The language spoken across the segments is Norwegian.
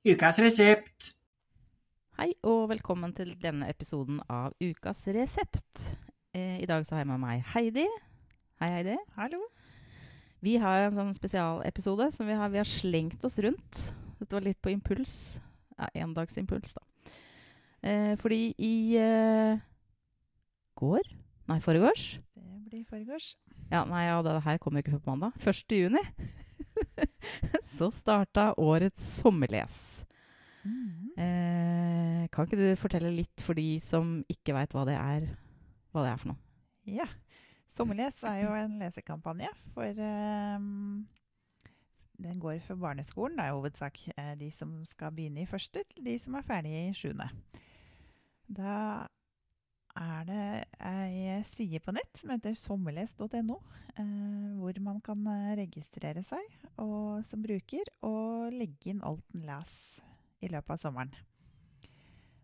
Ukas resept. Hei og velkommen til denne episoden av Ukas resept. Eh, I dag så har jeg med meg Heidi. Hei, Heidi. Hallo. Vi har en sånn spesialepisode som vi har, vi har slengt oss rundt. Dette var litt på impuls. Ja, endagsimpuls, da. Eh, fordi i eh, går Nei, foregårs. Det blir foregårs. Ja, nei, ja, det her kommer ikke før på mandag. 1. juni. så starta årets sommerles. Mhm. Eh, kan ikke du fortelle litt for de som ikke veit hva det hva det er for noe? Ja. Sommerles er jo en lesekampanje for um, Den går for barneskolen. Det er jo hovedsak eh, de som skal begynne i første, til de som er ferdige i sjuende. Da er det ei side på nett som heter sommerles.no, eh, hvor man kan eh, registrere seg og, som bruker og legge inn alt en leser i løpet av sommeren.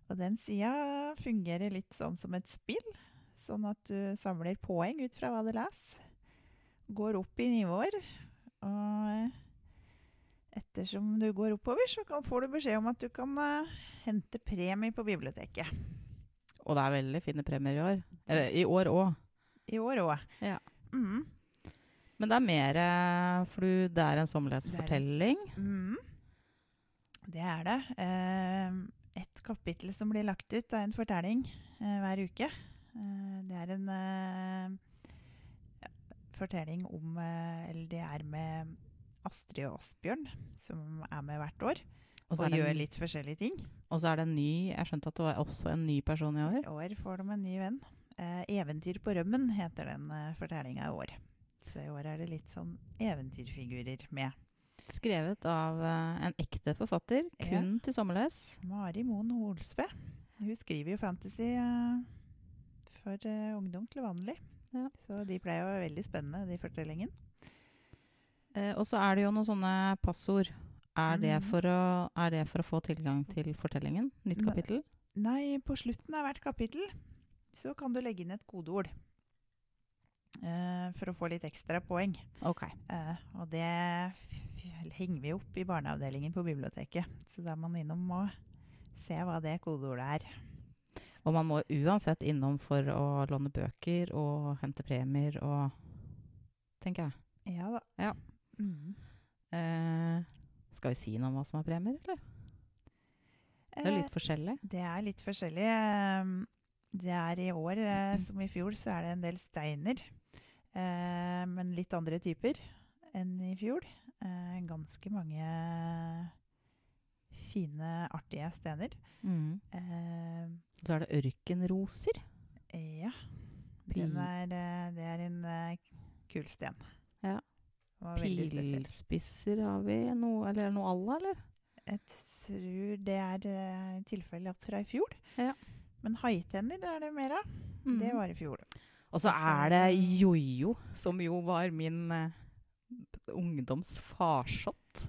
Og den sida fungerer litt sånn som et spill, sånn at du samler poeng ut fra hva du leser. Går opp i nivåer, og eh, ettersom du går oppover, så får du beskjed om at du kan hente premie på biblioteket. Og det er veldig fine premier i år. Eller i år òg. I år òg. Ja. Mm. Men det er mer eh, For det er en sommerlesfortelling. Mm. Det er det. Eh, et kapittel som blir lagt ut, er en fortelling eh, hver uke. Eh, det er en fortelling om Eller det er med Astrid og Asbjørn, som er med hvert år. Og Og, gjør en- litt forskjellige ting. Og så er det en ny Jeg skjønte at det var også en ny person i år. I år får de en ny venn. Eh, 'Eventyr på rømmen' heter den eh, fortellinga i år. Så i år er det litt sånn eventyrfigurer med. Skrevet av eh, en ekte forfatter, Ja. kun til sommerles. Mari Moen Holsve. Hun skriver jo fantasy eh, for eh, ungdom til vanlig. Ja. Så de pleier å være veldig spennende, de fortellingene. Eh, og så er det jo noen sånne passord. Er det, for å, er det for å få tilgang til fortellingen? Nytt kapittel? Nei, på slutten av hvert kapittel så kan du legge inn et kodeord. Uh, for å få litt ekstra poeng. OK. Uh, og det henger vi opp i barneavdelingen på biblioteket. Så da er man innom og se hva det kodeordet er. Og man må uansett innom for å låne bøker og hente premier og Tenker jeg. Ja da. Ja. Mm. Eh, skal vi si noe om hva som er premier, eller? Det er Eh, litt forskjellig. Det er litt forskjellig. ehm, Det er i år, eh, som i fjor, så er det en del steiner. eh, Men litt andre typer enn i fjor. Eh, Ganske mange fine, artige stener. Mm. Eh, Så er det ørkenroser. Ja. Er, eh, det er en eh, kul sten. Ja. Pilspisser har vi noe, eller noe alla, eller? Jeg tror det er uh, tilfellet fra i fjor. Ja. Men haitenner er det mer av. Det var i fjor. Og så er er det det- jojo, som jo var min uh, ungdoms farsott.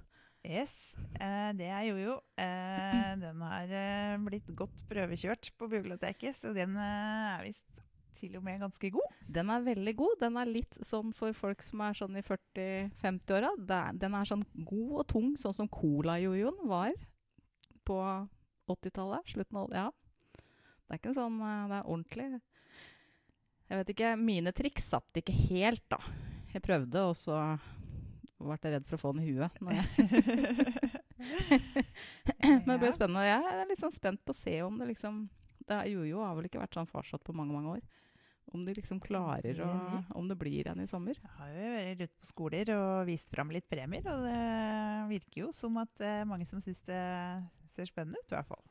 Yes, uh, det er jojo. Uh, den har eh, blitt godt prøvekjørt på biblioteket, så den eh, er visst til og med ganske god. Den er veldig god. Den er litt sånn for folk som er sånn i 40-50-åra. Den er sånn god og tung, sånn som cola-jojoen var på 80-tallet. Slutten av Ja. Det er ikke sånn eh, Det er ordentlig. Jeg vet ikke, Mine triks satt ikke helt, da. Jeg prøvde, og så ble jeg redd for å få den i huet. Når jeg Men det blir spennende. Jeg er litt sånn spent på å se om det liksom det Jojo har vel ikke vært sånn farsott på mange mange år. Om de liksom klarer å. Om det blir en i sommer. Jeg har jo vært ute på skoler og vist fram litt premier, og det virker jo som at det er mange som syns det ser spennende ut, i hvert fall.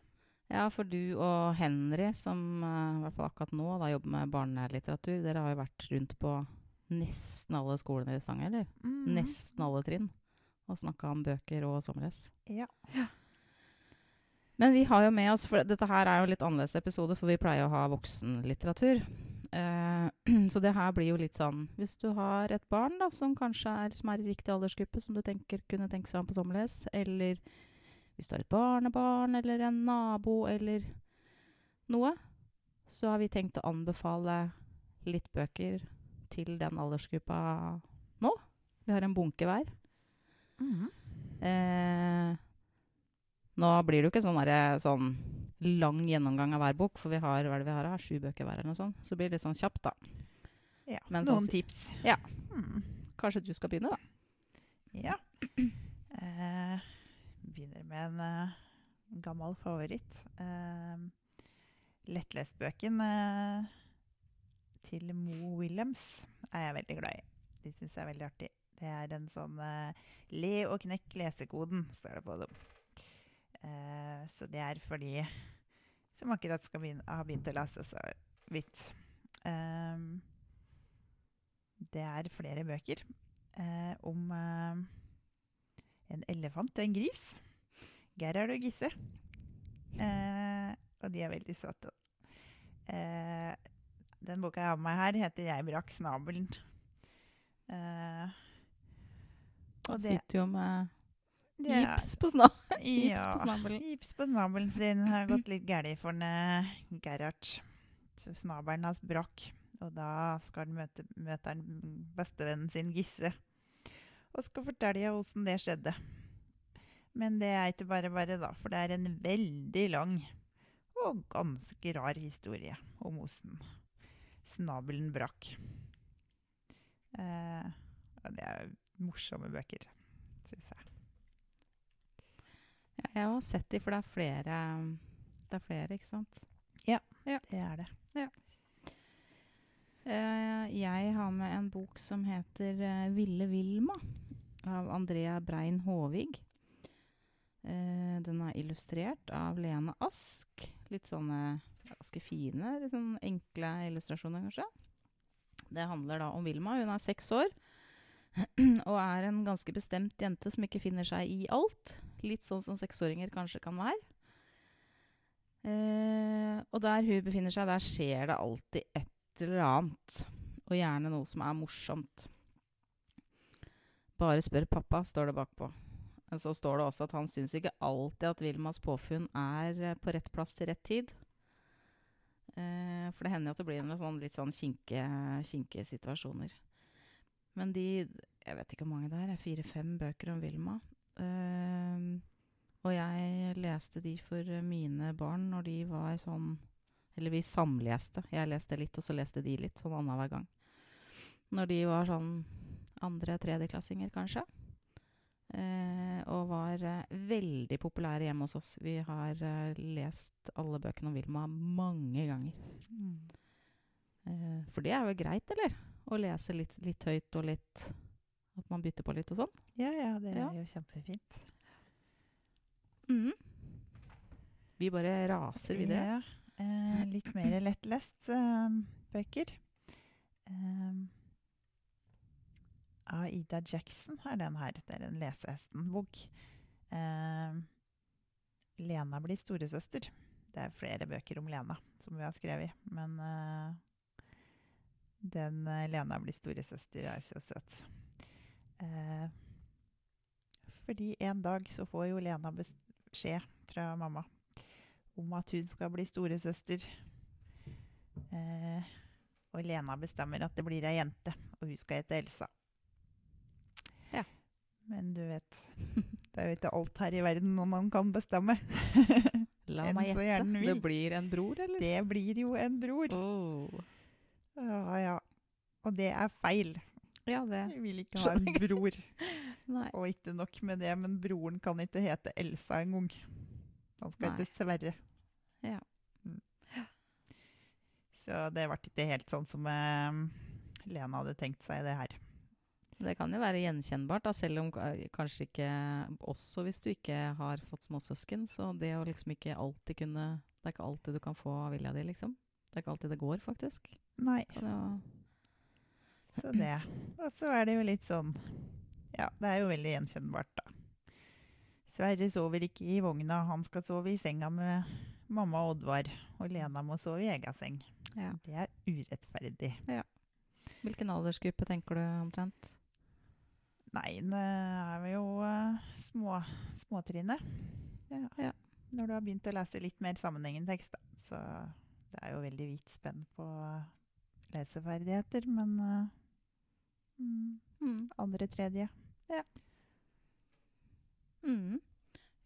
Ja, for du og Henry, som eh, i hvert fall akkurat nå da jobber med barnelitteratur, dere har jo vært rundt på nesten alle skolene i Stavanger, eller? Mm. Nesten alle trinn. Og snakka om bøker og sommerles. Ja. Men vi har jo med oss, for dette her er jo litt annerledes episode, for vi pleier å ha voksenlitteratur. Eh, så det her blir jo litt sånn Hvis du har et barn da, som kanskje er, som er i riktig aldersgruppe, som du tenker kunne tenke seg om på sommerles, eller hvis du har et barnebarn eller en nabo eller noe, så har vi tenkt å anbefale litt bøker til den aldersgruppa nå. Vi har en bunke hver. Mhm. Eh, Nå blir det jo ikke sånn, der, sånn lang gjennomgang av hver bok, for vi har hva er det vi har, her, sju bøker hver, eller noe sånt. Så blir det litt sånn kjapt, da. Ja, Men Noen sånn tips. Ja. Mm. Kanskje du skal begynne, da? Ja. Eh, begynner med en eh, gammel favoritt. Eh, Lettlestbøken eh, til Mo Williams er jeg veldig glad i. De syns jeg er veldig artig. Det er en sånn eh, Le og knekk lesekoden, står det på dem. Eh, så det er for de som akkurat skal begynne, har begynt å lese så vidt. Eh, det er flere bøker eh, om eh, en elefant og en gris. Gerhard og Gisse. Eh, og de er veldig søte. Eh, den boka jeg har med meg her, heter 'Jeg brakk snabelen'. Og det, sitter jo med gips på sna ja, på snabelen. Gips på snabelen sin har gått litt galt for en, Gerhard. Så snabelen hans brakk. Og da skal han møte, møte bestevennen sin Gisse. Og skal fortelle åssen det skjedde. Men det er ikke bare bare, da. For det er en veldig lang og ganske rar historie om åssen snabelen brakk. Eh, det er morsomme bøker, syns jeg. Ja, jeg har sett de, for det er flere, det er flere ikke sant? Ja, Det er det. Eh, jeg har med en bok som heter uh, 'Ville Vilma' av Andrea Brein Håvig. Uh, den er illustrert av Lene Ask. Litt sånne ganske fine, litt sånn enkle illustrasjoner, kanskje. Det handler da om Vilma. Hun er seks år og er en ganske bestemt jente som ikke finner seg i alt. Litt sånn som seksåringer kanskje kan være. Eh, og der hun befinner seg, der skjer det alltid et eller annet. Og gjerne noe som er morsomt. Bare spør pappa, står det bakpå. Så står det også at han syns ikke alltid at Vilmas påfunn er eh, på rett plass til rett tid. Eh, for det hender jo at det blir noen sånn, litt sånn kinke, kinke situasjoner. Men de Jeg vet ikke hvor mange det er Fire-fem bøker om Vilma. Eh, og jeg leste de for mine barn når de var sånn Eller vi samleste. Jeg leste litt, og så leste de litt. Sånn annenhver gang. Når de var sånn andre-tredjeklassinger, kanskje. Eh, og var eh, veldig populære hjemme hos oss. Vi har eh, lest alle bøkene om Vilma mange ganger. Eh, for det er jo greit, eller? Å lese litt, litt høyt og litt At man bytter på litt og sånn. Ja, ja, det er Ja. jo kjempefint. Mm. Vi bare raser videre. Ja, eh, litt mer lettlest eh, bøker. Eh, av Ida Jackson er den her. Det er en lesehesten-bok. Eh, Lena blir storesøster. Det er flere bøker om Lena som vi har skrevet, men eh, den eh, Lena blir storesøster er så søt. Eh, fordi en dag så får jo Lena beskjed fra mamma om at hun skal bli storesøster. Eh, og Lena bestemmer at det blir ei jente, og hun skal hete Elsa. Ja. Men du vet, det er jo ikke alt her i verden noe man kan bestemme. La meg gjette. Det blir en bror, eller? det blir jo en bror. Oh. Ja, ja. Og det er feil. Ja, det Jeg vil ikke ha en bror. Og ikke nok med det, men broren kan ikke hete Elsa engang. Han skal hete Sverre. Ja. Mm. Så det ble ikke helt sånn som eh, Lena hadde tenkt seg det her. Det kan jo være gjenkjennbart, da, selv om eh, kanskje ikke Også hvis du ikke har fått småsøsken. Så det å liksom ikke alltid kunne Det er ikke alltid du kan få vilja di, liksom. Det er ikke alltid det går, faktisk. Nei, Kan jo så det. Og så er det jo litt sånn Ja, det er jo veldig gjenkjennbart, da. Sverre sover ikke i vogna, han skal sove i senga med mamma og Oddvar. Og Lena må sove i egen seng. ja. Det er urettferdig. Hvilken aldersgruppe tenker du omtrent? Nei, nå er vi jo uh, små, småtrinnet. Ja. Ja. Når du har begynt å lese litt mer sammenhengende tekst, da. Så det er jo veldig vidt spenn på leseferdigheter, men uh, mm, Mm. andre, tredje. Mm.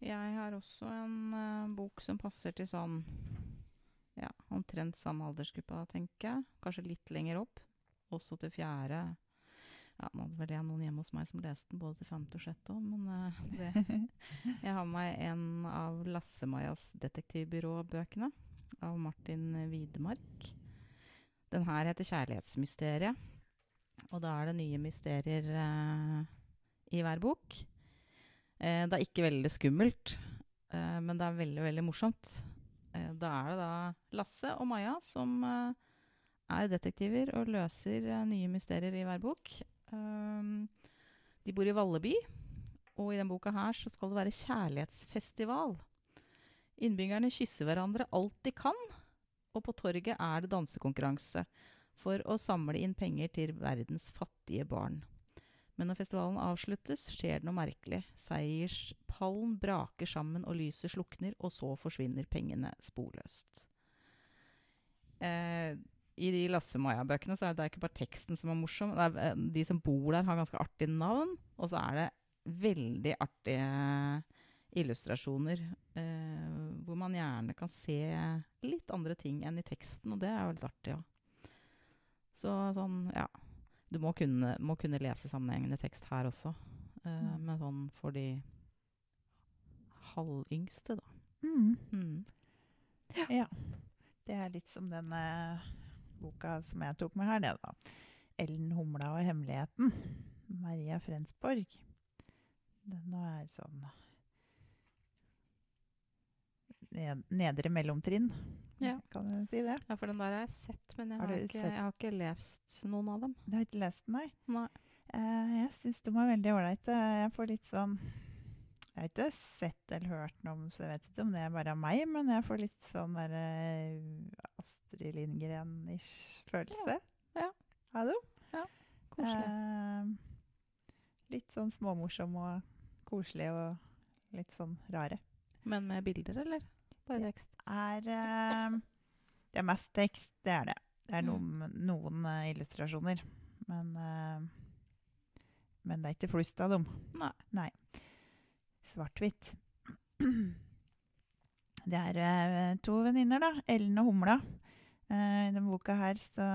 Jeg har også en uh, bok som passer til sånn ja, omtrent samme aldersgruppa, tenker jeg. Kanskje litt lenger opp. Også til fjerde. Ja, nå hadde vel jeg noen hjemme hos meg som leste den både til femte og sjette òg, men uh, det Jeg har med meg en av Lasse-Majas detektivbyråbøkene av Martin Widemark. Den her heter 'Kjærlighetsmysteriet'. Og da er det nye mysterier eh, i hver bok. Eh, det er ikke veldig skummelt, eh, men det er veldig, veldig morsomt. Eh, da er det da Lasse og Maja som eh, er detektiver og løser eh, nye mysterier i hver bok. De bor i Valleby, og i denne boka her så skal det være kjærlighetsfestival. Innbyggerne kysser hverandre alt de kan, og på torget er det dansekonkurranse for å samle inn penger til verdens fattige barn. Men når festivalen avsluttes, skjer det noe merkelig. Seierspallen braker sammen og lyset slukner, og så forsvinner pengene sporløst. Eh, I de Lasse-Maja-bøkene så er det ikke bare teksten som er morsom. Er, eh, de som bor der, har ganske artige navn. Og så er det veldig artige illustrasjoner eh, hvor man gjerne kan se litt andre ting enn i teksten, og det er jo litt artig òg. Så sånn, ja. Du må kunne, må kunne lese sammenhengende tekst her også. Uh, Mm. Men sånn for de halvyngste, da. Mm. Mm. Ja. Det er litt som den eh, boka som jeg tok med her, det, da. 'Ellen Humla og hemmeligheten'. Maria Frensborg. Den er sånn Nedre mellomtrinn, Ja. kan du si det? ja, for den der har jeg sett, men jeg Har har, ikke, jeg har ikke lest noen av dem. Du har ikke lest den, nei? Nei. Uh, jeg syns de er veldig ålreite. Jeg får litt sånn Jeg har ikke sett eller hørt noe om, så jeg vet ikke om det er bare meg, men jeg får litt sånn der uh, Astrid Lindgren-ish følelse. Ja. Av dem. Koselig. Uh, litt sånn småmorsom og koselig og litt sånn rare. Men med bilder, eller? Bare tekst? Det Er eh, Det er mest tekst, det er det. Det er Mm. noen, noen eh, illustrasjoner. Men eh, Men det er ikke flust av dem. Nei. Svart-hvitt. Det er to venninner, da. Ellen og Humla. I denne boka her så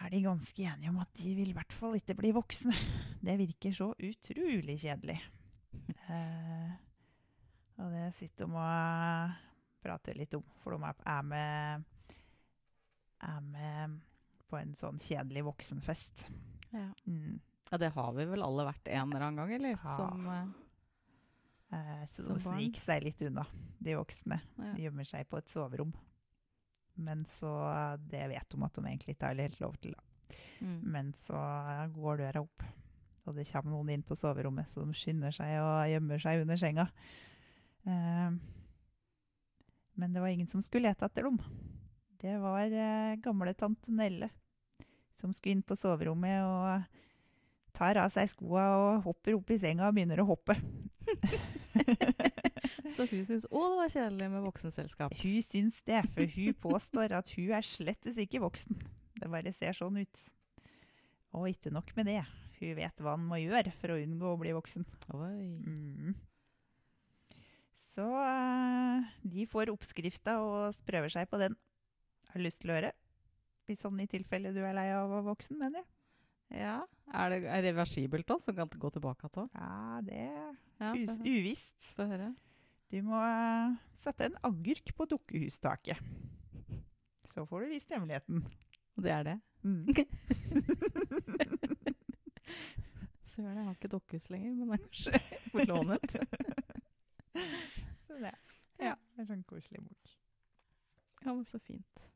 er de ganske enige om at de vil i hvert fall ikke bli voksne. Det virker så utrolig kjedelig. Eh, og det sitter de og prater litt om, for de er- med, er med på en sånn kjedelig voksenfest. Ja. Mm. ja, det har vi vel alle vært en eller annen gang, eller? Ja. Som uh, Eh, så de sniker seg litt unna, de voksne. ja. De gjemmer seg på et soverom. Men så Det vet de at de egentlig ikke har helt lov til. Da. Mm. Men så går døra opp, og det kommer noen inn på soverommet, så de skynder seg og gjemmer seg under senga. Eh, men det var ingen som skulle lete etter dem. Det var eh, gamle tante Nelle som skulle inn på soverommet og tar av seg skoa og hopper opp i senga og begynner å hoppe. Så hun syns òg det var kjedelig med voksenselskap. Hun syns det, for hun påstår at hun er slettes ikke voksen. Det bare ser sånn ut. Og ikke nok med det. Hun vet hva han må gjøre for å unngå å bli voksen. Oi. Mm. Så eh, de får oppskrifta og prøver seg på den. Har du lyst til å høre? Hvis sånn i tilfelle du er lei av å være voksen, mener jeg. Ja. Er det er reversibelt da, som kan gå tilbake igjen? Ja, det er Ja, uvisst. få høre. Du må eh, sette en agurk på dukkehustaket. Så får du vist hemmeligheten. Og det er det. Mm. Søren, jeg har ikke dukkehus lenger, men det er kanskje på lånet. Så det. Ja. En sånn koselig bok. Ja, men så fint.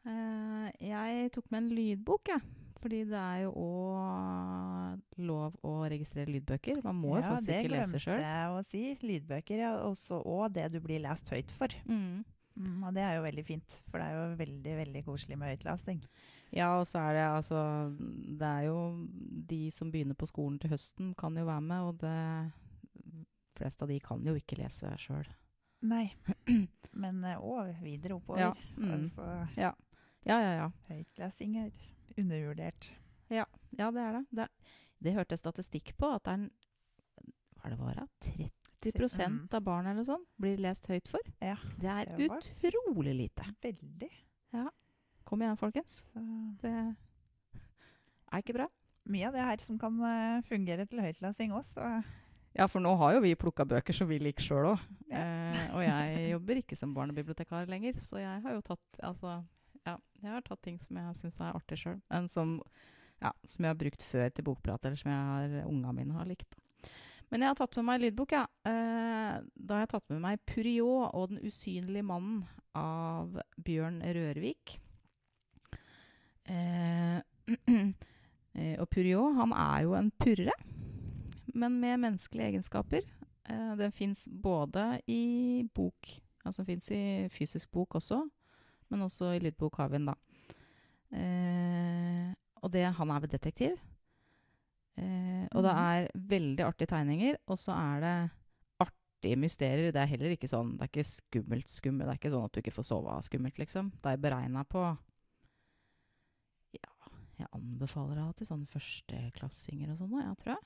Uh, jeg tok med en lydbok, jeg. Fordi det er jo òg lov å registrere lydbøker. Man må jo faktisk ikke lese sjøl. det glemte jeg å si. Lydbøker er også og det du blir lest høyt for. Mm. Mm, og det er jo veldig fint, for det er jo veldig veldig koselig med høytlesing. Ja, og så er det altså Det er jo de som begynner på skolen til høsten, kan jo være med, og det fleste av de kan jo ikke lese sjøl. Nei, men òg videre oppover. Ja. Mm. Altså, Ja, ja, ja. høytlesing er undervurdert. Ja, det er det. det. Det hørte jeg statistikk på, at det er, en, hva er det var, da? 30 Mm. av barn eller sånn blir lest høyt for. Ja, Det er det utrolig lite. veldig. Kom igjen, folkens. Så Det er ikke bra. mye av det her som kan eh, fungere til høytlesing òg, så Ja, for nå har jo vi plukka bøker som vi liker sjøl òg. Ja. Eh, og jeg jobber ikke som barnebibliotekar lenger, så jeg har jo tatt altså, ja, jeg har tatt ting som jeg syns er artig sjøl. Som, ja, som jeg har brukt før til bokprat, eller som jeg har, unga mine har likt. Men jeg har tatt med meg lydbok, ja. Eh, da har jeg tatt med meg 'Puriot og den usynlige mannen' av Bjørn Rørvik. Eh, eh, og Puriot, han er jo en purre men med menneskelige egenskaper. Eh, den fins både i bok, altså den fins i fysisk bok også, men også i lydbok har vi den, da. Eh, og det, han er ved detektiv. Eh, og det Mhm. er veldig artige tegninger, og så er det artige mysterier. Det er heller ikke sånn, det er ikke skummelt skummelt. Det er ikke sånn at du ikke får sove av skummelt, liksom. Det er beregna på Ja, jeg anbefaler det til sånne førsteklassinger og sånn, ja, tror jeg.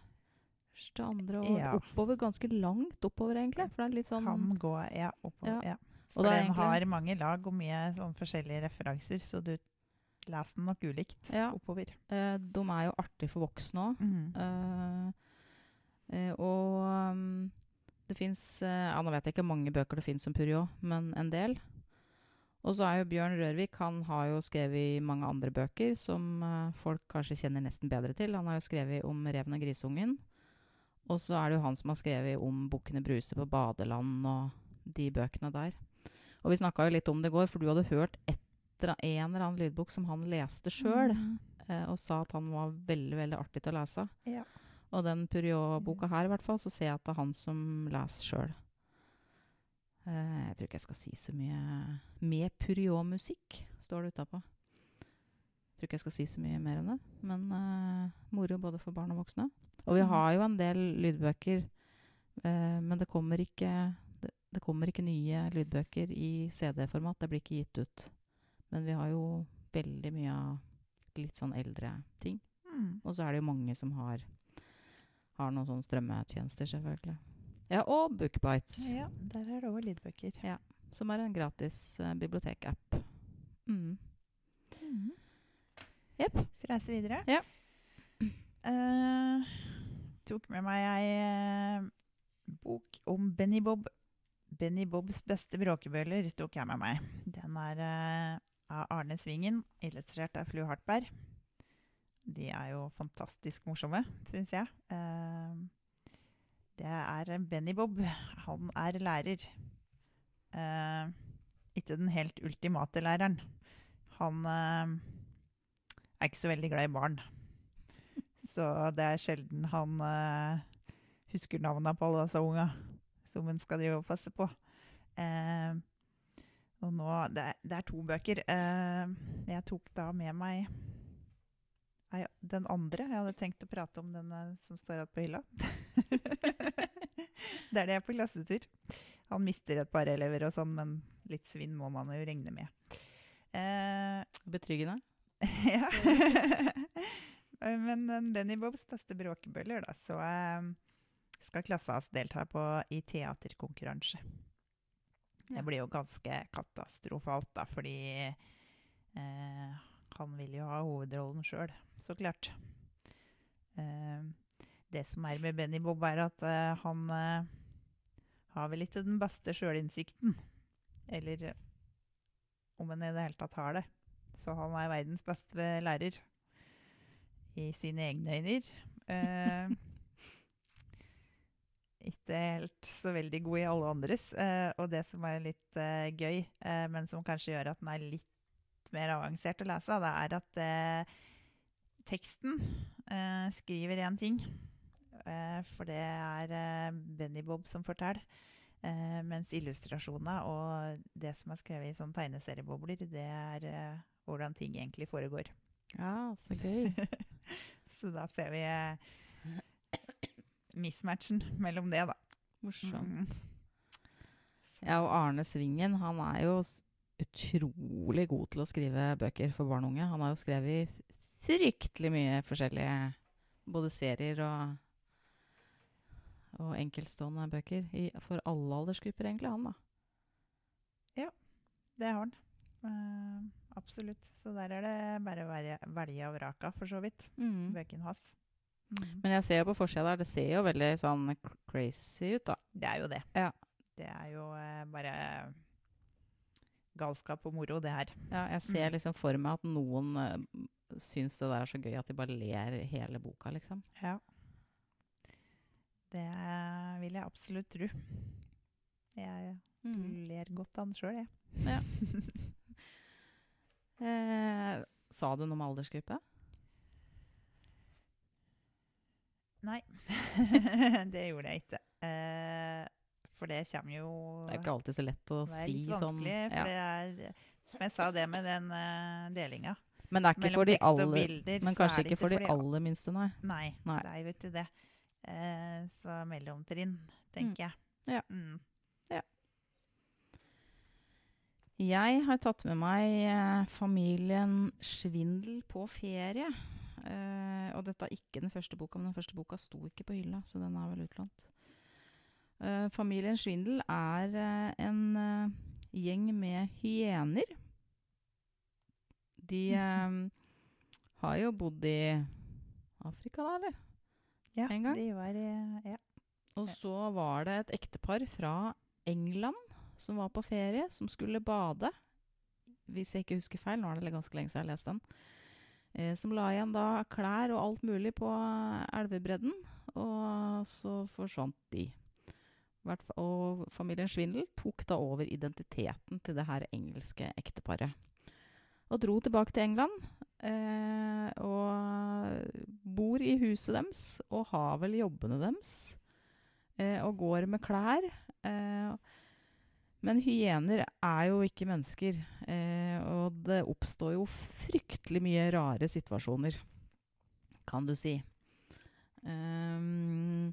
Første, andre og Ja. oppover. Ganske langt oppover, egentlig. For det er litt sånn kan gå ja, oppover. Ja. Ja. For den egentlig- har mange lag og mye sånn forskjellige referanser, så du leser den nok ulikt Ja. oppover. Eh, de er jo artige for voksne òg. Mm. Eh, eh, og um, det fins ja, Nå vet jeg ikke mange bøker det fins om Purjo, men en del. Og så er jo Bjørn Rørvik Han har jo skrevet mange andre bøker som eh, folk kanskje kjenner nesten bedre til. Han har jo skrevet om Reven og grisungen. Og så er det jo han som har skrevet om Bukkene Bruse på badeland og de bøkene der. Og vi snakka jo litt om det i går, for du hadde hørt etter en eller annen lydbok som han leste sjøl Mm. eh, og sa at han var veldig veldig artig til å lese. Ja. Og den Puriot-boka her, i hvert fall, så ser jeg at det er han som leser sjøl. Eh, jeg tror ikke jeg skal si så mye Med Puriot-musikk, står det utapå. Tror ikke jeg skal si så mye mer om det, men eh, moro både for barn og voksne. Og vi Mhm. har jo en del lydbøker, eh, men det kommer ikke det, det kommer ikke nye lydbøker i CD-format. Det blir ikke gitt ut. Men vi har jo veldig mye av litt sånn eldre ting. Mm. Og så er det jo mange som har, har noen sånne strømmetjenester, selvfølgelig. Ja, og Bookbites, Ja, der er det òg lydbøker. Ja, som er en gratis uh, bibliotekapp. Mm. Mm. Jepp. Jeg videre? Ja. Eh, tok med meg ei uh, bok om Benny Bob. Benny Bobs beste bråkebøller tok jeg med meg. Den er uh, av Arne Svingen, illustrert av Flu Hartberg. De er jo fantastisk morsomme, syns jeg. Det er Benny Bob. Han er lærer. Ikke den helt ultimate læreren. Han er ikke så veldig glad i barn. Så det er sjelden han eh, husker navnene på alle disse unga som hun skal drive og passe på. Eh, og nå det er, det er to bøker. Eh, jeg tok da med meg nei, den andre. Jeg hadde tenkt å prate om den eh, som står igjen på hylla. det er det jeg er på klassetur. Han mister et par elever og sånn, men litt svinn må man jo regne med. Eh, Betryggende. ja. Men Benny Bobs beste bråkebøller, da, så eh, skal klassa hans delta på i teaterkonkurranse. Det blir jo ganske katastrofalt, da, fordi eh, han vil jo ha hovedrollen sjøl, så klart. Eh, det som er med Benny Bob, er at eh, han eh, har vel ikke den beste sjølinnsikten. Eller eh, om han i det hele tatt har det. Så han er verdens beste lærer i sine egne øyne. Eh, ikke helt så veldig god i alle andres. Eh, og det som er litt eh, gøy, men som kanskje gjør at den er litt mer avansert å lese, det er at teksten skriver én ting. For det er Benny Bob som forteller. Mens illustrasjonene og det som er skrevet i sånne tegneseriebobler, det er hvordan ting egentlig foregår. Ja, så gøy. Så da ser vi eh, mismatchen mellom det, da. Morsomt. Mm. Ja, og Arne Svingen, han er jo utrolig god til å skrive bøker for barn og unge. Han har jo skrevet fryktelig mye forskjellige både serier og og enkeltstående bøker i, for alle aldersgrupper, egentlig, han da. Ja, Det har han. Eh, absolutt. Så der er det bare å være- velge og vrake, for så vidt. Mm. Bøkene hans. Mm. Men jeg ser jo på forsida der, det ser jo veldig sånn crazy ut, da. Det er jo det. Ja. Det er jo eh, bare galskap og moro, det her. Ja, jeg ser Mm. liksom for meg at noen uh, syns det der er så gøy at de bare ler hele boka, liksom. Ja. Det vil jeg absolutt tro. Jeg Mm. ler godt av den sjøl, jeg. Eh, sa du noe om aldersgruppe? Nei, det gjorde jeg ikke. Eh, for det kommer jo Det er ikke alltid så lett å si sånn. Det er litt sånn. vanskelig, for det er Som jeg sa, det med den uh, delinga Men det er ikke mellom for de aller, bilder. men kanskje ikke for de aller minste, nei. Nei, Nei. det er jo ikke det. Eh, så mellomtrinn, tenker jeg. Ja. Mm. Jeg har tatt med meg eh, familien Svindel på ferie. Uh, og dette er ikke den første boka, men den første boka sto ikke på hylla, så den er vel utlånt. Uh, familien Svindel er uh, en eh, gjeng med hyener. De eh, har jo bodd i Afrika, da, eller? Ja, En gang? de var i Ja. Og så var det et ektepar fra England som var på ferie, som skulle bade. Hvis jeg ikke husker feil, nå er det ganske lenge siden jeg har lest den. Eh, som la igjen da klær og alt mulig på elvebredden, og så forsvant de. Og familien Svindel tok da over identiteten til det her engelske ekteparet. Og dro tilbake til England. Eh, og bor i huset deres og har vel jobbene deres. Eh, og går med klær. Eh, men hyener er jo ikke mennesker. Eh, og det oppstår jo fryktelig mye rare situasjoner, kan du si. Um,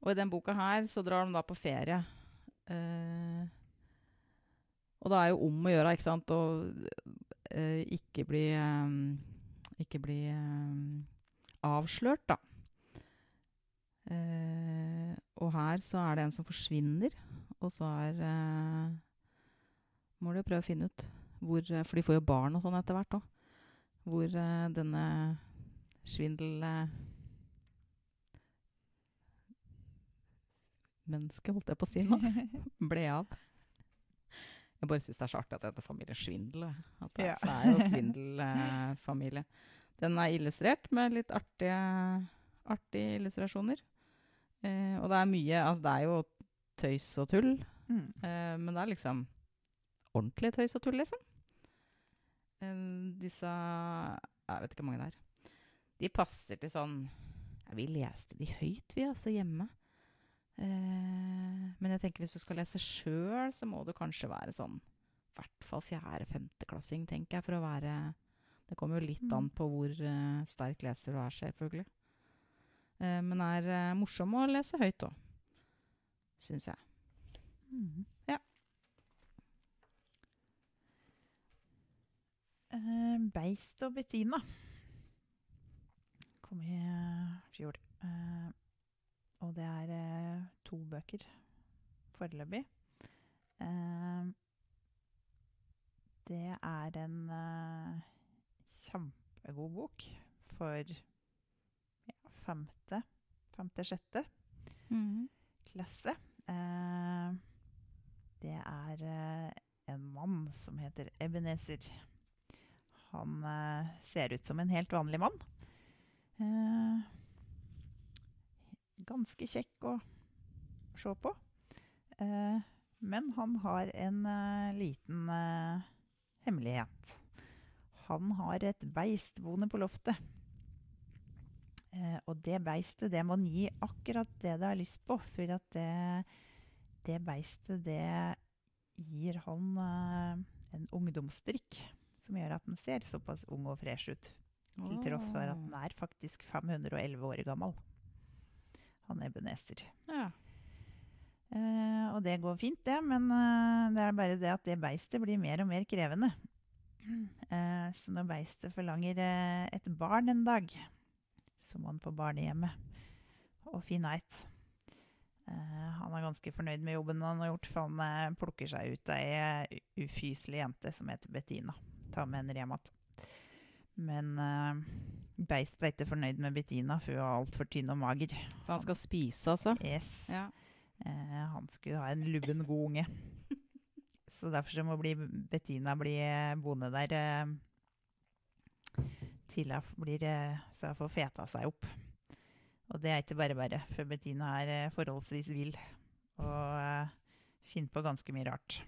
og i den boka her så drar de da på ferie. Eh, og det er jo om å gjøre, ikke sant, å eh, ikke bli ehm, Ikke bli ehm, avslørt, da. Eh, og her så er det en som forsvinner, og så er eh, Må du jo prøve å finne ut hvor eh, For de får jo barn og sånn etter hvert òg. Hvor eh, denne svindel... Eh, mennesket, holdt jeg på å si nå, ble av. Jeg bare syns det er så artig at det heter familien Svindel. At det, Ja. Det er jo svindelfamilie. Den er illustrert med litt artige, artige illustrasjoner. Eh, og det er mye Altså, det er jo tøys og tull, Mm. eh, men det er liksom ordentlig tøys og tull, liksom. Eh, disse Jeg vet ikke hvor mange det er. De passer til sånn ja, Vi leste de høyt, vi, altså, hjemme. Eh, men jeg tenker hvis du skal lese sjøl, så må du kanskje være sånn i hvert fall fjerde-femteklassing, tenker jeg, for å være Det kommer jo litt Mm. an på hvor sterk leser du er, selvfølgelig. Eh, men er morsom å lese høyt òg, syns jeg. Mm. Ja. Uh, Beist og Bettina kom i eh, fjor. Uh, og det er eh, to bøker foreløpig. Det er en kjempegod bok for ja, femte, femte-sjette klasse. Eh, det er eh, en mann som heter Ebenezer. Han eh, ser ut som en helt vanlig mann. Ganske kjekk å se på. Men han har en liten hemmelighet. Han har et beist boende på loftet. Eh, og det beistet, det må han gi akkurat det det har lyst på. For at det, det beistet, det gir han eh, en ungdomsdrikk. Som gjør at han ser såpass ung og fresh ut. Til tross for at han er faktisk 511 år gammel. Han Ebenezer. Ja. Eh, og det går fint, det. Men eh, det er bare det at det beistet blir mer og mer krevende. Eh, så når beistet forlanger eh, et barn en dag, så må han på barnehjemmet og finne et. Eh, han er ganske fornøyd med jobben han har gjort, for han eh, plukker seg ut ei eh, ufyselig jente som heter Bettina. Tar med henne hjem igjen. Men uh, Beist er ikke fornøyd med Bettina, for hun er altfor tynn og mager. For han skal spise, altså? Yes. Ja. Uh, han skulle ha en lubben, god unge. Så derfor så må bli Bettina bli boende der eh, til hun blir eh, så hun får feta seg opp. Og det er ikke bare bare, for Bettina er eh, forholdsvis vill og eh, finner på ganske mye rart.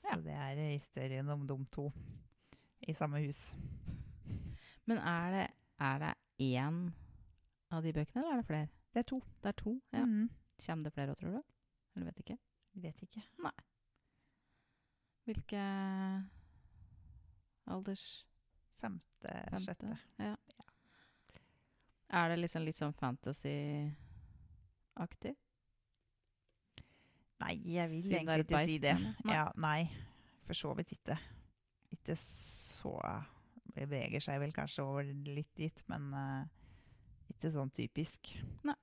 Så Ja. det er historien om de to i samme hus. Men er det, er det én av de bøkene, eller er det flere? Det er to. Det er to? ja. Mhm. Kommer det flere òg, tror du? Eller vet ikke? Vet ikke. Nei. Hvilke alders... Femte, Femte. sjette. Ja. Er det liksom litt sånn fantasy-aktig? Nei, jeg vil Siden egentlig ikke si det. Ja, nei, for så vidt ikke. Ikke så Beveger seg vel kanskje over litt dit, men uh, ikke sånn typisk. Nei.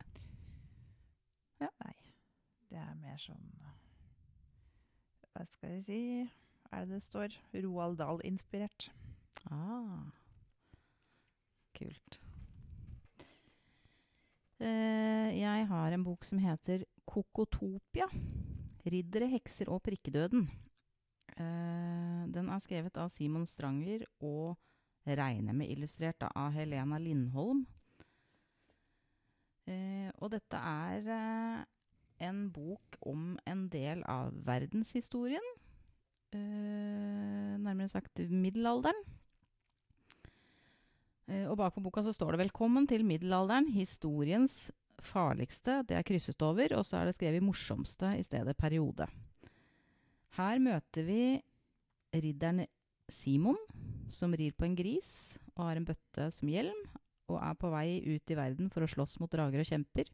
Ja. Nei. Det er mer sånn Hva skal jeg si? Er det det står? Roald Dahl-inspirert. Ah. Kult. Eh, jeg har en bok som heter Kokotopia. Riddere, hekser og prikkedøden. Eh, den er skrevet av Simon Stranger og regner med illustrert av Helena Lindholm. Eh, og dette er en bok om en del av verdenshistorien. Nærmere sagt middelalderen. Eh, og bak på boka så står det 'Velkommen til middelalderen. Historiens farligste'. Det er krysset over, og så er det skrevet 'morsomste' i stedet 'periode'. Her møter vi ridderen Simon, som rir på en gris og har en bøtte som hjelm, og er på vei ut i verden for å slåss mot drager og kjemper.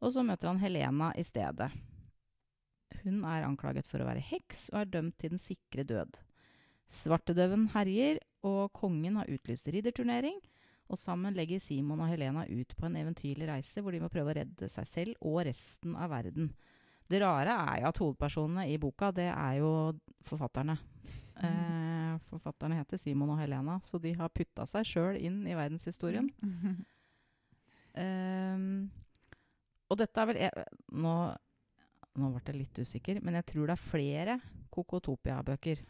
Og så møter han Helena i stedet. Hun er anklaget for å være heks og er dømt til den sikre død. Svartedauden herjer, og kongen har utlyst ridderturnering. Og sammen legger Simon og Helena ut på en eventyrlig reise hvor de må prøve å redde seg selv og resten av verden. Det rare er jo at hovedpersonene i boka, det er jo forfatterne. Eh, forfatterne heter Simon og Helena, så de har putta seg sjøl inn i verdenshistorien. Eh, og dette er vel e- Nå, nå ble jeg litt usikker, men jeg tror det er flere Kokotopia-bøker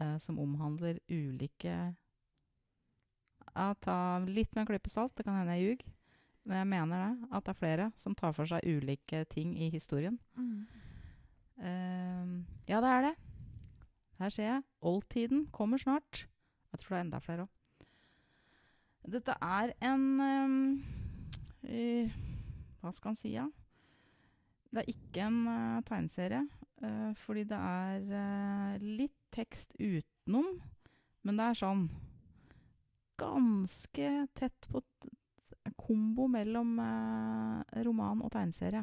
eh, som omhandler ulike ja, Ta litt med en klype salt, det kan hende jeg ljuger. Men jeg mener det, at det er flere som tar for seg ulike ting i historien. Mm. Ehm, ja, det er det. Her ser jeg. Oldtiden kommer snart. Jeg tror det er enda flere òg. Dette er en um, eh, Hva skal en si, ja? Det er ikke en uh, tegneserie, eh, fordi det er eh, litt tekst utenom. Men det er sånn ganske tett på kombo mellom eh, roman og tegneserie.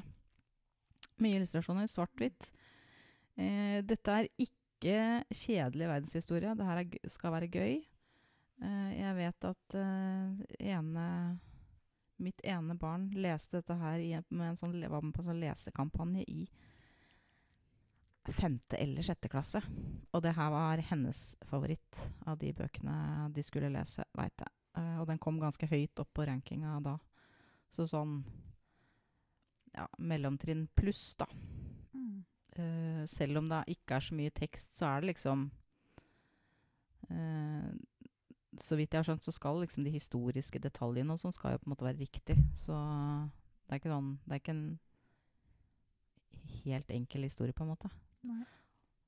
Mye illustrasjoner, svart-hvitt. Eh, dette er ikke kjedelig verdenshistorie. Det her er, skal være gøy. Eh, jeg vet at eh, ene, mitt ene barn leste dette her i, med en sånn, var med på en sånn lesekampanje i femte eller sjette klasse. Og det her var hennes favoritt av de bøkene de skulle lese, veit jeg. Uh, og den kom ganske høyt opp på rankinga da. Så sånn ja, mellomtrinn pluss, da. Mm. Uh, selv om det ikke er så mye tekst, så er det liksom uh, Så vidt jeg har skjønt, så skal liksom de historiske detaljene og sånn skal jo på en måte være riktig. Så det er ikke sånn Det er ikke en helt enkel historie, på en måte.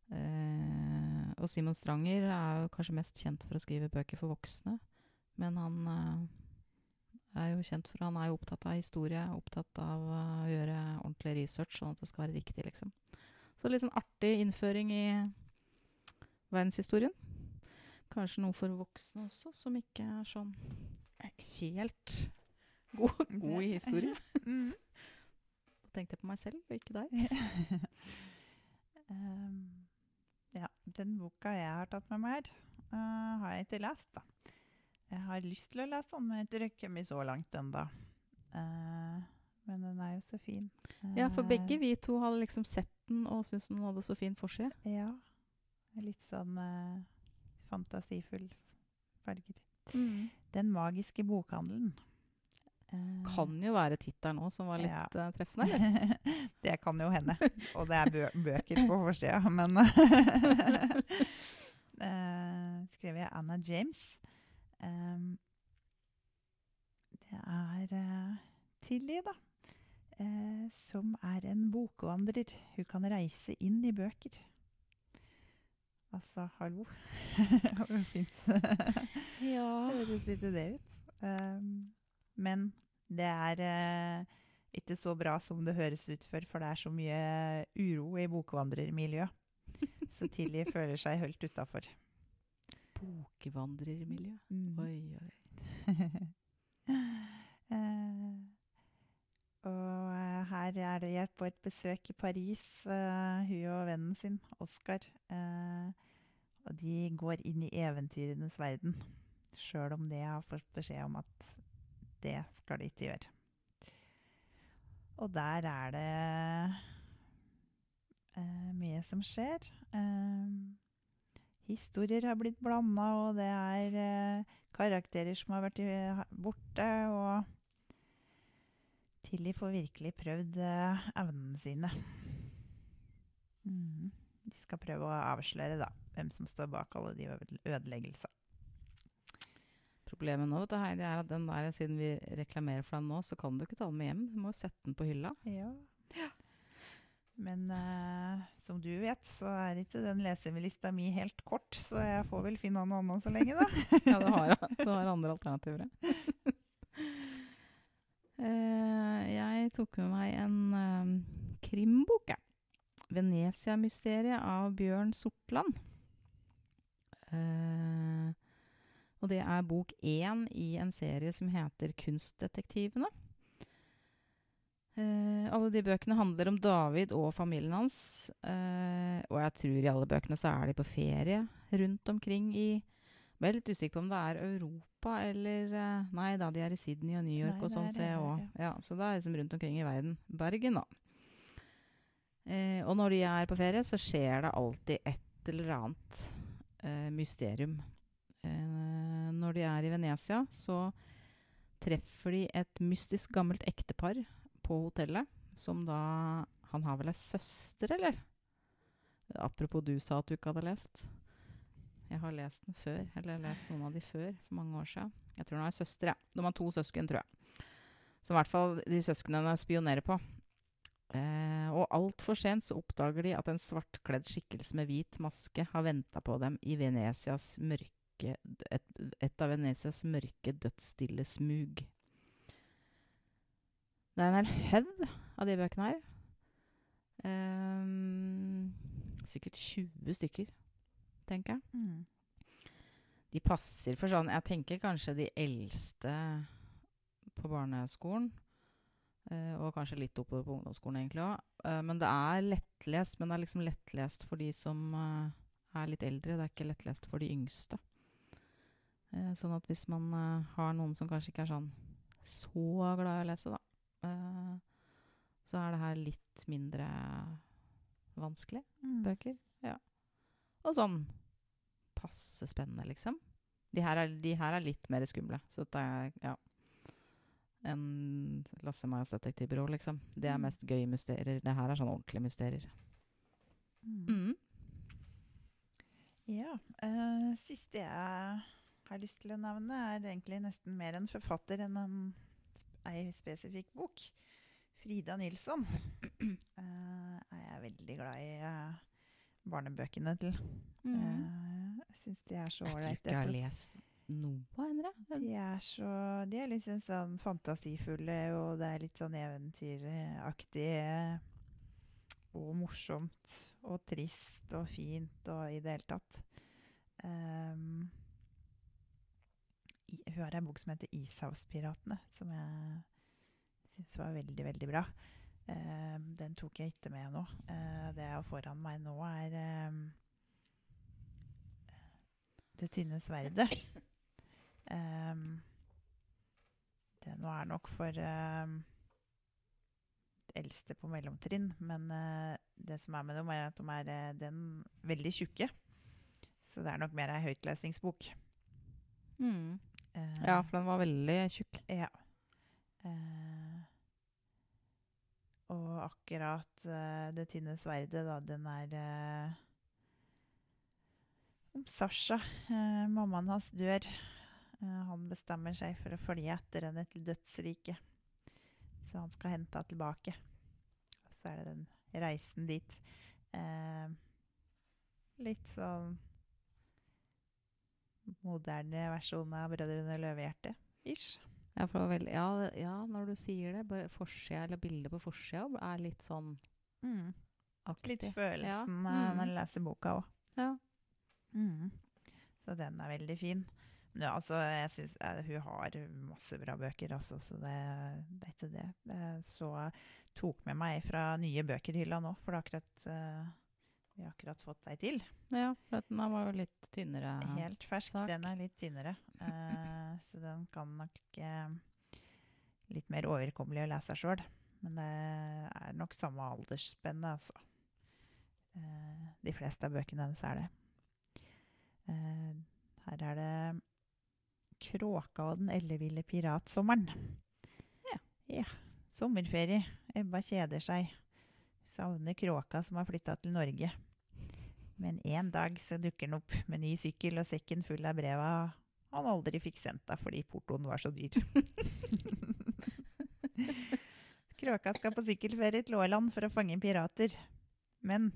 Eh, og Simon Stranger er jo kanskje mest kjent for å skrive bøker for voksne. Men han eh, er jo kjent for Han er jo opptatt av historie, opptatt av eh, å gjøre ordentlig research, sånn at det skal være riktig, liksom. Så litt sånn artig innføring i verdenshistorien. Kanskje noe for voksne også, som ikke er sånn helt god, god i historie. Mm. Da tenkte jeg på meg selv, og ikke deg. Ehm, ja, den boka jeg har tatt med meg her, eh, har jeg ikke lest, da. Jeg har lyst til å lese den, men jeg har ikke røkket meg så langt ennå. men den er jo så fin. Ja, for Eh, begge vi to hadde liksom sett den og syntes den hadde så fin forside. Ja. Litt sånn eh, fantasifull farger. Den magiske bokhandelen. Eh, Kan jo være tittelen òg som var litt Ja. eh, treffende, det kan jo hende. Og det er bø bøker på forsida, men uh, Skrev jeg Anna James. Um, det er uh, Tilly, da. Uh, som er en bokvandrer. Hun kan reise inn i bøker. Altså, hallo. Hvor fint Ja. høres ikke det ut. Um, men det er eh, ikke så bra som det høres ut for, for det er så mye uro i bokvandrermiljøet. Så Tilly føler seg holdt utafor. Bokvandrermiljø. Mm. Oi, oi. Eh, og eh, her er det jeg på et besøk i Paris, eh, hun og vennen sin, Oskar. Eh, og de går inn i eventyrenes verden, sjøl om det har fått beskjed om at det skal de ikke gjøre. Og der er det eh, mye som skjer. Eh, historier har blitt blanda, og det er eh, karakterer som har vært i- borte. Og Tilly får virkelig prøvd eh, evnene sine. Mm. De skal prøve å avsløre da, hvem som står bak alle de ødeleggelsene. Problemet nå vet Heidi, er at den der, siden vi reklamerer for den nå, så kan du ikke ta den med hjem. Du må sette den på hylla. Ja. Men uh, som du vet, så er ikke den leselista mi helt kort, så jeg får vel finne noe annet så lenge, da. Ja, du har, har andre alternativer. ja. uh, jeg tok med meg en uh, krimbok, jeg. 'Venezia-mysteriet' av Bjørn Sortland. Eh, og det er bok én i en serie som heter 'Kunstdetektivene'. Uh, alle de bøkene handler om David og familien hans. Uh, og jeg tror i alle bøkene så er de på ferie rundt omkring i Jeg er litt usikker på om det er Europa eller uh, Nei da, de er i Sydney og New York Nei, og sånn, er ser jeg òg. Ja, så det er liksom rundt omkring i verden. Bergen, da. Og når de er på ferie, så skjer det alltid et eller annet mysterium. Eh, når de er i Venezia, så treffer de et mystisk gammelt ektepar på hotellet, som da Han har vel ei søster, eller? Apropos du sa at du ikke hadde lest. Jeg har lest den før, eller lest noen av de før, for mange år siden. Jeg tror hun har ei søster, ja. De har to søsken, tror jeg. Som i hvert fall de søsknene spionerer på. Eh, og altfor sent så oppdager de at en svartkledd skikkelse med hvit maske har venta på dem i Venesias mørke et, et av Venetias mørke, dødsstille smug. Det er en hel haug av de bøkene her. Um, sikkert 20 stykker, tenker jeg. Mm. De passer for sånn Jeg tenker kanskje de eldste på barneskolen. Uh, og kanskje litt oppover på ungdomsskolen, egentlig òg. men det er lettlest. Men det er liksom lettlest for de som uh, er litt eldre. Det er ikke lettlest for de yngste. Eh, sånn at hvis man eh, har noen som kanskje ikke er sånn så glad i å lese, da, eh, så er det her litt mindre vanskelig Mm. bøker. Ja. Og sånn passe spennende, liksom. De her er, de her er litt mer skumle. Så dette er ja. En Lasse Majas detektivbyrå, liksom. Det er Mm. mest gøye mysterier. Det her er sånn ordentlige mysterier. Mm. Mm. Ja. Uh, siste jeg har lyst til å nevne, er egentlig nesten mer en forfatter enn en, ei spesifikk bok. Frida Nilsson uh, er jeg veldig glad i uh, barnebøkene til. Mm. Uh, jeg syns de er så Jeg tror ikke jeg har lest noe av henne. De er så De er liksom sånn fantasifulle, og det er litt sånn eventyraktig. Og morsomt og trist og fint og i det hele tatt. I, hun har en bok som heter 'Ishavspiratene', som jeg syns var veldig, veldig bra. Uh, den tok jeg ikke med nå. Uh, det jeg har foran meg nå, er um, 'Det tynne sverdet'. Um, det nå er nok for det eldste på mellomtrinn. Men uh, det som er med dem, er at de er den veldig tjukke. Så det er nok mer ei høytlesningsbok. Mm. Eh, Ja, for den var veldig tjukk. Ja. Eh, og akkurat eh, Det tynne sverdet, da, den er eh, om Sasha. Eh, mammaen hans dør. Eh, han bestemmer seg for å følge etter henne til dødsriket. Så han skal hente henne tilbake. Så er det den reisen dit. Litt sånn moderne versjon av 'Brødrene Løvehjerte'. Ish. Ja, veldig, ja, ja, når du sier det, bare forsida eller bildet på forsida er litt sånn Mm. aktig. Litt følelsen Ja. Mm. når du leser boka òg. Ja. Mm. Så den er veldig fin. Men ja, altså, jeg synes, eh, hun har masse bra bøker, altså, så det, det er ikke det. det så tok med meg fra nye bøkerhylla nå, for det er akkurat, eh, vi har akkurat fått deg til. ja, for den var jo litt tynnere. Helt fersk. sak. Den er litt tynnere. Uh, så den kan nok uh, litt mer overkommelig å lese sjøl. Men det er nok samme aldersspennet, altså. Uh, de fleste av bøkene hennes er det. Her er det 'Kråka og den elleville piratsommeren'. Ja. ja. Sommerferie. Ebba kjeder seg. Savner kråka som har flytta til Norge. Men en dag så dukker han opp med ny sykkel og sekken full av breva han aldri fikk sendt deg fordi portoen var så dyr. Kråka skal på sykkelferie til Åland for å fange pirater. Men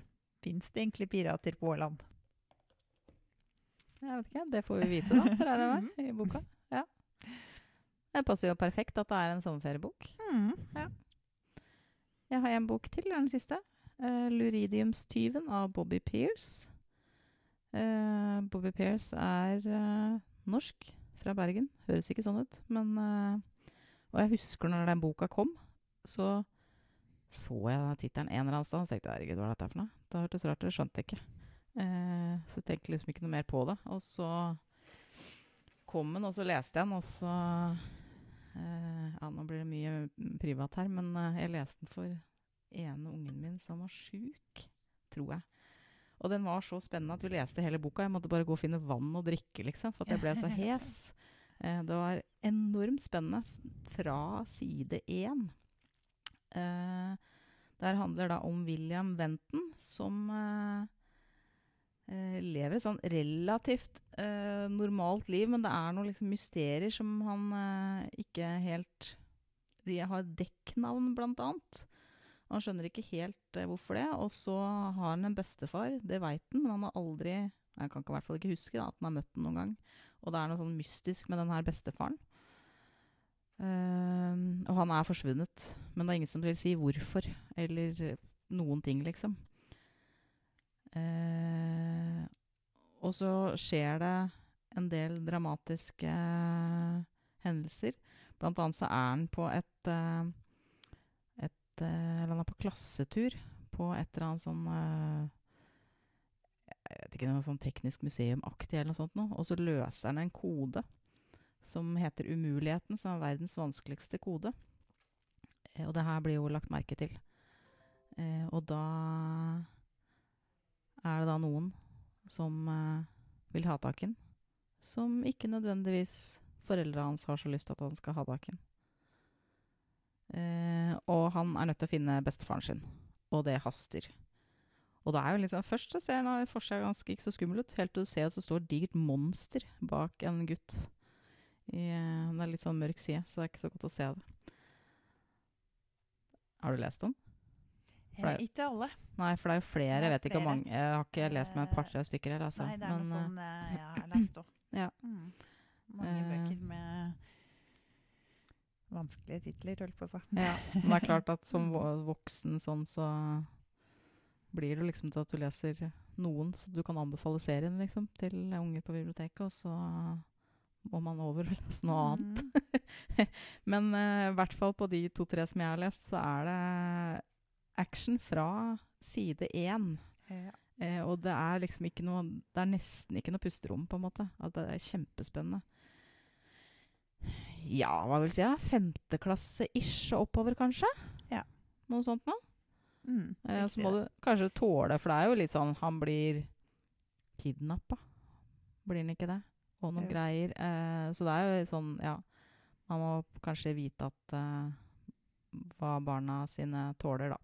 fins det egentlig pirater på Åland? Jeg vet ikke, det får vi vite da, regner jeg med, i boka. Ja. Det passer jo perfekt at det er en sommerferiebok. Mm. Jeg har en bok til, er den siste. Uh, 'Luridiumstyven' av Bobby Pears. Uh, Bobby Pears er uh, norsk, fra Bergen. Høres ikke sånn ut, men eh, Og jeg husker når den boka kom, så så jeg tittelen en eller annen sted, og tenkte herregud, hva er dette for noe? Det hørtes rart ut, det skjønte jeg ikke. Eh, så jeg tenkte liksom ikke noe mer på det. Og så kom den, og så leste jeg den, og så eh, Ja, nå blir det mye privat her, men eh, jeg leste den for ene ungen min som var sjuk, tror jeg. Og den var så spennende at vi leste hele boka. Jeg måtte bare gå og finne vann og drikke, liksom, for at jeg ble så hes. Eh, det var enormt spennende fra side én. Eh, der handler det om William Wenton, som eh, eh, lever et sånn relativt eh, normalt liv, men det er noen liksom mysterier som han eh, ikke helt De har dekknavn, blant annet. Han skjønner ikke helt eh, hvorfor det. Og så har han en bestefar, det veit han, men han har aldri Jeg kan i hvert fall ikke huske da, at han har møtt den noen gang. Og det er noe sånn mystisk med den her bestefaren. Uh, og han er forsvunnet. Men det er ingen som vil si hvorfor, eller eh, noen ting, liksom. Uh, og så skjer det en del dramatiske eh, hendelser. Blant annet så er han på et, eh, Eller han er på klassetur på et eller annet sånn eh, Jeg vet ikke, noe sånn teknisk museum-aktig eller noe sånt noe. Og så løser han en kode som heter Umuligheten, som er verdens vanskeligste kode. Eh, og det her blir jo lagt merke til. Eh, og da er det da noen som eh, vil ha tak i den, som ikke nødvendigvis foreldra hans har så lyst til at han skal ha tak i den. Eh, og han er nødt til å finne bestefaren sin, og det haster. Og det er jo liksom, Først så ser han for seg ganske ikke så skummel ut, helt til du ser at det står et digert monster bak en gutt. I, eh, det er litt sånn mørk side, så det er ikke så godt å se det. Har du lest om? Det er Eh, ikke alle. Nei, for det er jo flere. Er Jeg vet ikke hvor mange. Jeg har ikke lest med et par-tre stykker her. Altså. Nei, det er Men, noe eh, sånn eh, jeg har lest òg. Ja. Mm. Mange Eh. bøker med vanskelige titler, holdt på å si. Ja, men det er klart at som voksen sånn, så blir det liksom til at du leser noen, så du kan anbefale serien liksom, til unger på biblioteket, og så må man over og lese noe annet. Mm. Men eh, i hvert fall på de to-tre som jeg har lest, så er det action fra side én. Ja. Uh, og det er liksom ikke noe Det er nesten ikke noe pusterom, på en måte. At det er kjempespennende. Ja, hva vil jeg si? Ja, Femteklasse-ish og oppover, kanskje? Ja. Noe sånt noe. Mm, Eh, så må du kanskje tåle, for det er jo litt sånn Han blir kidnappa. Blir han ikke det? Og noen ja. greier. Eh, så det er jo sånn, ja Man må kanskje vite at eh, hva barna sine tåler, da.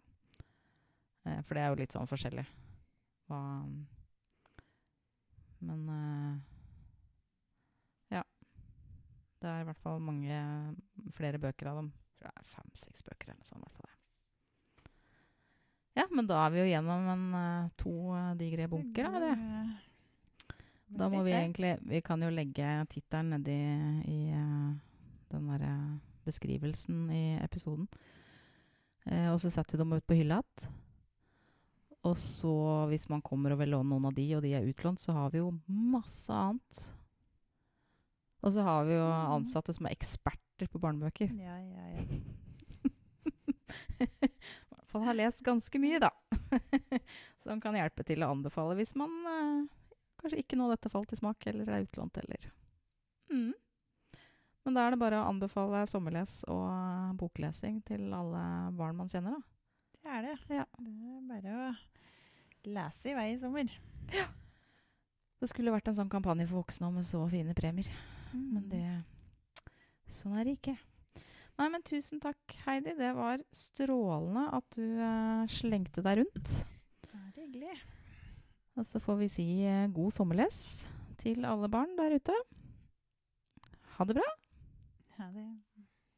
Eh, for det er jo litt sånn forskjellig. Hva Men eh, Ja. Det er i hvert fall mange flere bøker av dem. Jeg tror det er fem-seks bøker eller noe sånt. i hvert fall. Ja, men da er vi jo gjennom en, eh, to eh, digre bunker, da. Det. Da må vi egentlig Vi kan jo legge tittelen nedi i eh, den derre beskrivelsen i episoden. Eh, og så setter vi dem ut på hylla igjen. Og så, hvis man kommer og vil låne noen av de, og de er utlånt, så har vi jo masse annet. Og så har vi jo Mhm. ansatte som er eksperter på barnebøker. Ja, ja, ja. I hvert fall har lest ganske mye, da. Som kan hjelpe til å anbefale hvis man eh, kanskje ikke nå dette falt i smak, eller er utlånt, eller mm. Men da er det bare å anbefale sommerles og boklesing til alle barn man kjenner, da. Det er det. Ja. Det er bare å lese i vei i sommer. Det skulle vært en sånn kampanje for voksne med så fine premier, men Mm. det Sånn er det ikke. Nei, men tusen takk, Heidi. Det var strålende at du uh, slengte deg rundt. Bare hyggelig. Og så får vi si uh, god sommerles til alle barn der ute. Ha det bra. Ha det.